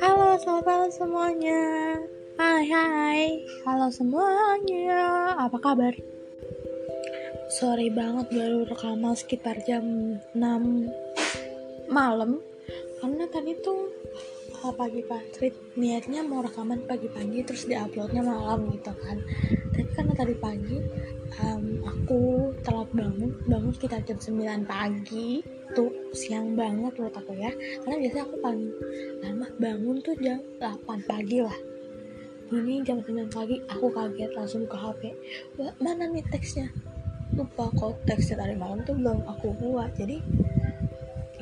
Halo, selamat malam semuanya. Hai, hai. Halo semuanya. Apa kabar? Sorry banget baru rekaman sekitar jam 6 malam karena tadi tuh uh, pagi-pagi niatnya mau rekaman pagi-pagi terus diuploadnya malam gitu kan. Tapi karena tadi pagi um, aku telat bangun bangun sekitar jam 9 pagi. Tuh siang banget menurut aku ya. Karena biasanya aku paling lama bangun tuh jam 8 pagi lah. Ini jam 9 pagi aku kaget langsung ke HP mana nih teksnya? Lupa kok teksnya tadi malam tuh belum aku buat. Jadi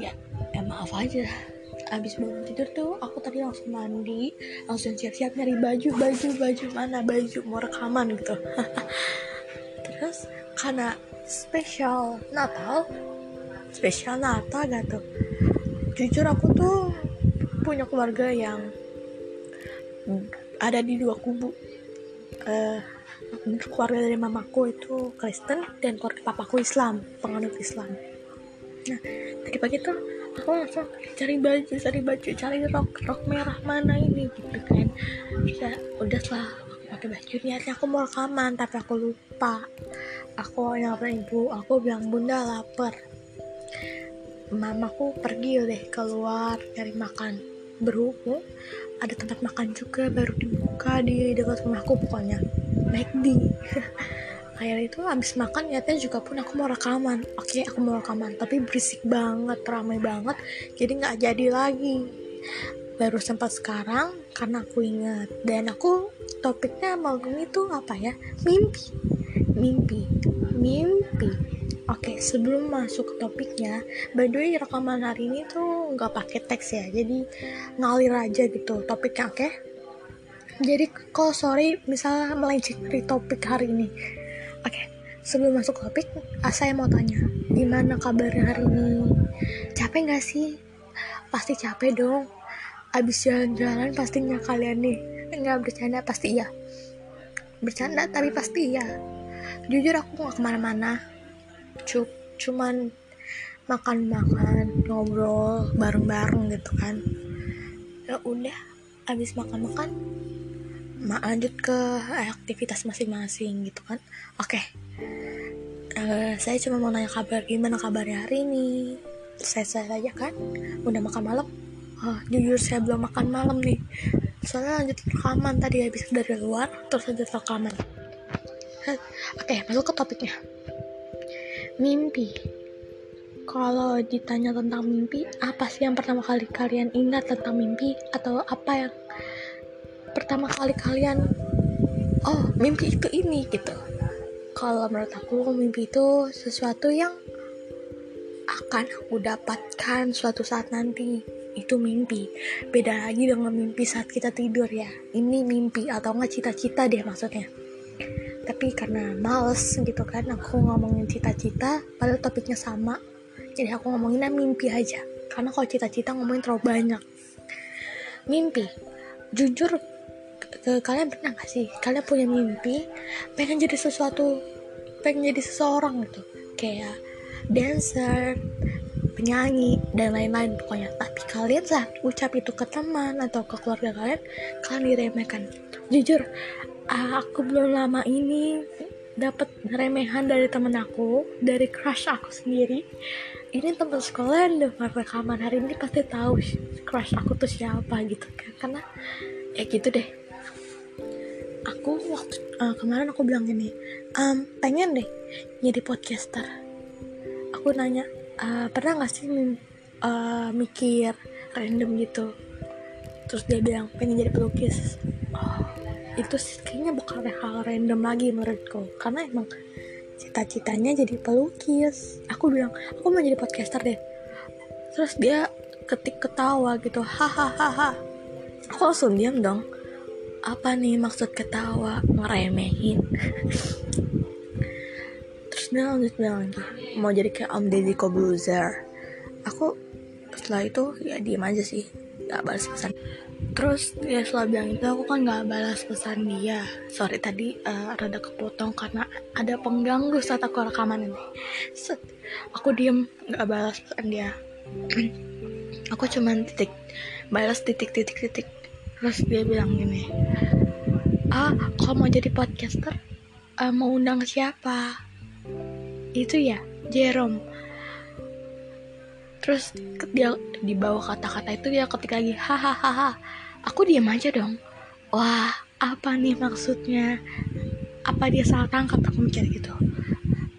ya ya maaf aja abis bangun tidur tuh aku tadi langsung mandi langsung siap-siap nyari baju baju baju mana baju mau rekaman gitu. Terus karena spesial Natal spesial Natal gak tuh? Jujur aku tuh punya keluarga yang ada di dua kubu. Uh, keluarga dari mamaku itu Kristen dan keluarga papaku Islam penganut Islam. Nah tadi pagi tuh aku langsung cari baju cari baju cari rok rok merah mana ini gitu kan. Ya udah setelah aku pakai baju. Niatnya aku mau rekaman tapi aku lupa. Aku nyamperin ibu aku bilang bunda lapar. Mamaku pergi deh keluar cari makan. Berhubung ada tempat makan juga baru dibuka di dekat rumahku pokoknya. Di akhirnya itu habis makan niatnya juga pun aku mau rekaman. Oke okay, aku mau rekaman. Tapi berisik banget ramai banget. Jadi nggak jadi lagi. Baru sempat sekarang karena aku ingat. Dan aku topiknya malam itu apa ya? Mimpi. Mimpi. Mimpi. Oke, okay, sebelum masuk ke topiknya, by the way rekaman hari ini tuh nggak pakai teks ya, jadi ngalir aja gitu topiknya, oke? Okay? Jadi kalau sorry misalnya melenceng dari topik hari ini, Oke, okay, sebelum masuk topik, ah, saya mau tanya, gimana kabarnya hari ini? Capek gak sih? Pasti capek dong. Abis jalan-jalan pastinya kalian nih. Nggak bercanda pasti iya. Bercanda tapi pasti iya. Jujur aku gak ke mana-mana. Cuk, cuman makan-makan, ngobrol bareng-bareng gitu kan. Ya udah, abis makan-makan lanjut ke aktivitas masing-masing gitu kan. Oke. Okay. uh, eh, saya cuma mau nanya kabar gimana kabarnya hari ini? Saya saya aja kan udah makan malam. Oh, jujur saya belum makan malam nih. Soalnya lanjut rekaman tadi habis dari luar terus lanjut rekaman. Oke okay, masuk ke topiknya. Mimpi. Kalau ditanya tentang mimpi apa sih yang pertama kali kalian ingat tentang mimpi atau apa yang pertama kali kalian oh mimpi itu ini gitu. Kalau menurut aku mimpi itu sesuatu yang akan aku dapatkan suatu saat nanti. Itu mimpi. Beda lagi dengan mimpi saat kita tidur ya. Ini mimpi atau nggak cita-cita deh maksudnya. Tapi karena males gitu kan aku ngomongin cita-cita padahal topiknya sama. Jadi aku ngomonginnya mimpi aja. Karena kalau cita-cita ngomongin terlalu banyak. Mimpi. Jujur ke kalian pernah gak sih? Kalian punya mimpi pengen jadi sesuatu pengen jadi seseorang gitu. Kayak dancer penyanyi dan lain-lain pokoknya. Tapi kalian saat ucap itu ke teman atau ke keluarga kalian kalian diremehkan. Jujur aku belum lama ini dapat remehan dari temen aku dari crush aku sendiri. Ini teman sekolah yang dengar rekaman. Hari ini pasti tahu crush aku tuh siapa gitu kan. Karena ya gitu deh aku waktu uh, kemarin aku bilang gini um, pengen deh jadi podcaster. Aku nanya uh, pernah gak sih uh, mikir random gitu? Terus dia bilang pengen jadi pelukis. Oh, itu sih kayaknya bukan hal random lagi menurutku. Karena emang cita-citanya jadi pelukis. Aku bilang aku mau jadi podcaster deh. Terus dia ketik ketawa gitu hahaha aku langsung diam dong apa nih maksud ketawa? Ngeremehin. Terus dia lanjut bilang lagi mau jadi kayak Om Deddy Kobuzer. Aku setelah itu ya diem aja sih nggak balas pesan. Terus dia selalu bilang itu aku kan nggak balas pesan dia. Sorry tadi uh, rada kepotong karena ada pengganggu saat aku rekaman ini. Set, aku diem nggak balas pesan dia. Aku cuman titik balas titik titik titik terus dia bilang gini ah kalau mau jadi podcaster uh, mau undang siapa? Itu ya Jerome. Terus dia di bawah kata-kata itu dia ketik lagi hahaha aku diam aja dong. Wah apa nih maksudnya? Apa dia salah tangkap? Aku mikir gitu.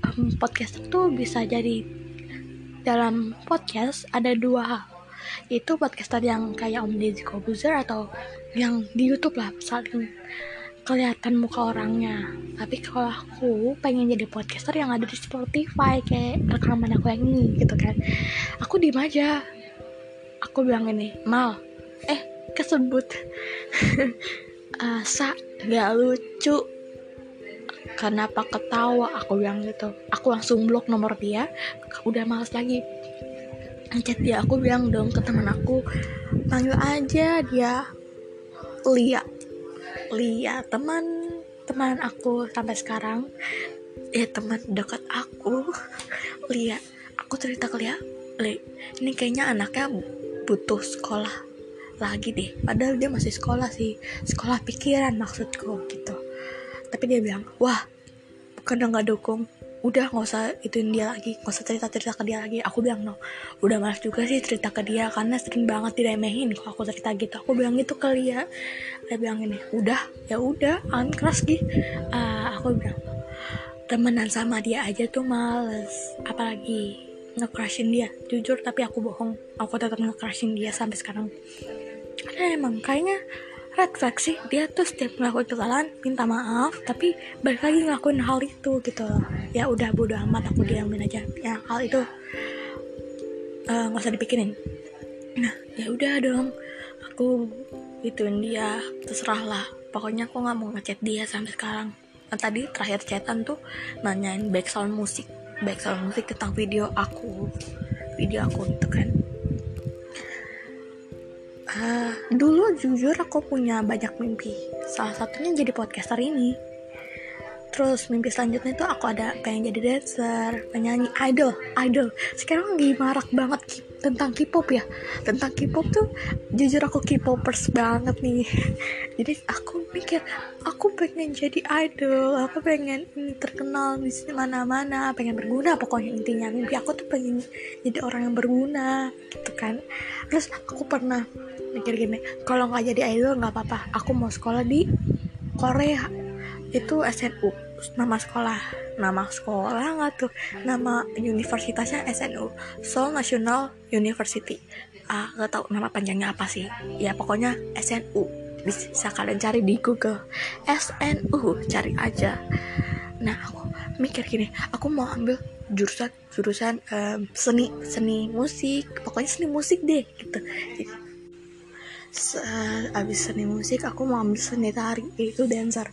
Um, podcast itu bisa jadi dalam podcast ada dua hal itu podcaster yang kayak Om Deddy Kobuzer atau yang di YouTube lah saling kelihatan muka orangnya. Tapi kalau aku pengen jadi podcaster yang ada di Spotify kayak rekaman aku yang ini gitu kan. Aku diem aja. Aku bilang ini mal eh kesebut. Asa gak lucu. Kenapa ketawa? Aku bilang gitu. Aku langsung blok nomor dia. Udah males lagi ngechat dia aku bilang dong ke teman aku panggil aja dia Lia. Lia teman teman aku sampai sekarang. Ya teman dekat aku. Lia aku cerita ke Lia Li, ini kayaknya anaknya butuh sekolah lagi deh. Padahal dia masih sekolah sih sekolah pikiran maksudku gitu. Tapi dia bilang wah bukan nggak dukung udah nggak usah ituin dia lagi nggak usah cerita cerita ke dia lagi. Aku bilang no udah malas juga sih cerita ke dia karena sering banget diremehin kalau aku cerita gitu. Aku bilang itu ke dia dia bilang ini udah ya udah an keras gitu uh, aku bilang temenan sama dia aja tuh males apalagi nge dia. Jujur tapi aku bohong. Aku tetap nge dia sampai sekarang. Karena emang kayaknya red flag sih dia tuh setiap ngelakuin kesalahan minta maaf tapi balik lagi ngelakuin hal itu gitu ya udah bodo amat aku diamin aja. Ya hal itu eh, nggak uh, usah dipikirin nah ya udah dong. Aku ituin dia terserah lah pokoknya aku nggak mau ngechat dia sampai sekarang. Nah, tadi terakhir chatan tuh nanyain background musik. Background musik tentang video aku. Video aku itu kan. Uh, dulu jujur aku punya banyak mimpi. Salah satunya jadi podcaster ini. Terus mimpi selanjutnya itu aku ada pengen jadi dancer, penyanyi, idol, idol. Sekarang lagi marak banget tentang K-pop ya. Tentang K-pop tuh jujur aku K-popers banget nih. Jadi aku mikir aku pengen jadi idol, aku pengen terkenal di mana-mana, pengen berguna pokoknya intinya mimpi aku tuh pengen jadi orang yang berguna gitu kan. Terus aku pernah mikir gini kalau nggak jadi idol nggak apa-apa aku mau sekolah di Korea itu SNU nama sekolah. Nama sekolah nggak tuh? Nama universitasnya SNU Seoul National University. Ah nggak tahu nama panjangnya apa sih. Ya pokoknya SNU bisa kalian cari di Google. SNU cari aja. Nah aku mikir gini aku mau ambil jurusan jurusan um, seni seni musik. Pokoknya seni musik deh gitu. Abis seni musik aku mau ambil seni tari itu dancer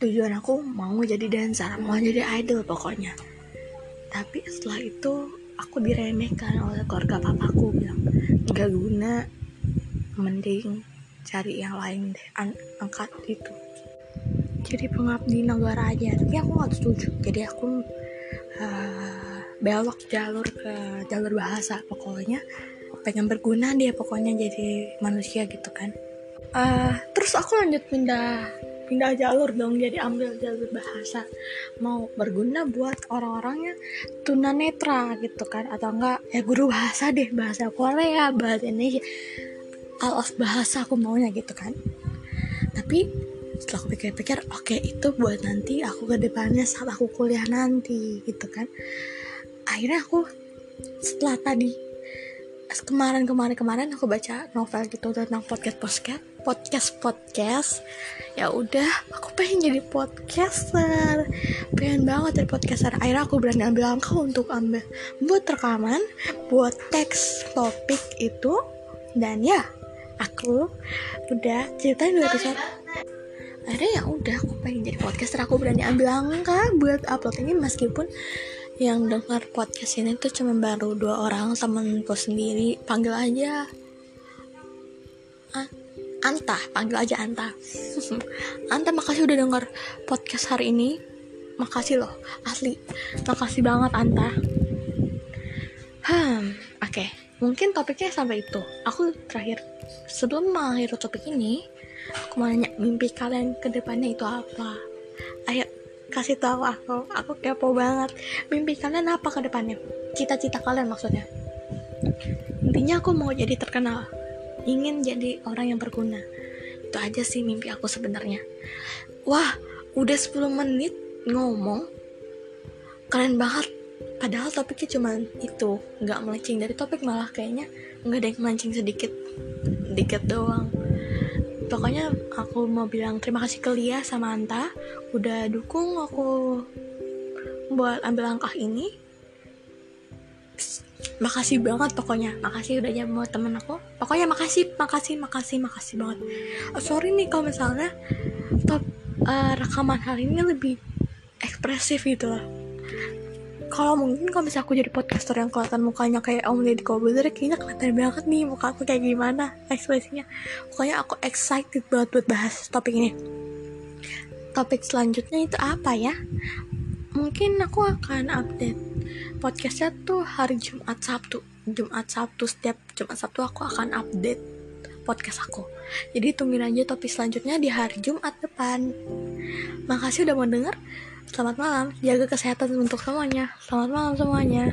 tujuan aku mau jadi dancer mau jadi idol pokoknya. Tapi setelah itu aku diremehkan oleh keluarga papaku bilang nggak guna mending cari yang lain deh An angkat itu. Jadi pengabdi negara aja tapi aku nggak setuju. Jadi aku uh, belok jalur ke jalur bahasa pokoknya pengen berguna dia pokoknya jadi manusia gitu kan. Uh, terus aku lanjut pindah pindah jalur dong jadi ambil jalur bahasa. Mau berguna buat orang-orang yang tunanetra gitu kan atau enggak ya guru bahasa deh bahasa Korea bahasa Indonesia. All of bahasa aku maunya gitu kan. Tapi setelah aku pikir-pikir oke okay, itu buat nanti aku ke depannya saat aku kuliah nanti gitu kan. Akhirnya aku setelah tadi kemarin kemarin kemarin aku baca novel gitu tentang podcast podcast podcast podcast ya udah aku pengen jadi podcaster. Pengen banget jadi podcaster. Akhirnya aku berani ambil langkah untuk ambil buat rekaman buat teks topik itu. Dan ya aku udah ceritain dua episode. Akhirnya ya udah aku pengen jadi podcaster. Aku berani ambil langkah buat upload ini meskipun yang dengar podcast ini tuh cuma baru dua orang temenku sendiri. Panggil aja Anta panggil aja Anta. Anta makasih udah denger podcast hari ini. Makasih loh asli. Makasih banget Anta. Hmm oke. Okay. mungkin topiknya sampai itu. Aku terakhir sebelum mengakhiri topik ini aku mau nanya mimpi kalian ke depannya itu apa? Ayo kasih tahu aku. Aku kepo banget. Mimpi kalian apa ke depannya? Cita-cita kalian maksudnya? Intinya aku mau jadi terkenal ingin jadi orang yang berguna. Itu aja sih mimpi aku sebenarnya. Wah udah 10 menit ngomong. Keren banget. Padahal topiknya cuma itu nggak melenceng dari topik malah kayaknya nggak ada yang melenceng sedikit dikit doang. Pokoknya aku mau bilang terima kasih ke Lia sama Anta. Udah dukung aku buat ambil langkah ini makasih banget pokoknya. Makasih udah mau temen aku. Pokoknya makasih makasih makasih makasih banget. Oh, sorry nih kalau misalnya top uh, rekaman hari ini lebih ekspresif gitu loh. Kalau mungkin kalau misalnya aku jadi podcaster yang kelihatan mukanya kayak Om Deddy Kobuzer kayaknya kelihatan banget nih muka aku kayak gimana ekspresinya. Pokoknya aku excited banget buat bahas topik ini. Topik selanjutnya itu apa ya? Mungkin aku akan update podcastnya tuh hari Jumat Sabtu. Jumat Sabtu setiap Jumat Sabtu aku akan update podcast aku. Jadi tungguin aja topik selanjutnya di hari Jumat depan. Makasih udah mau denger. Selamat malam, jaga kesehatan untuk semuanya. Selamat malam semuanya.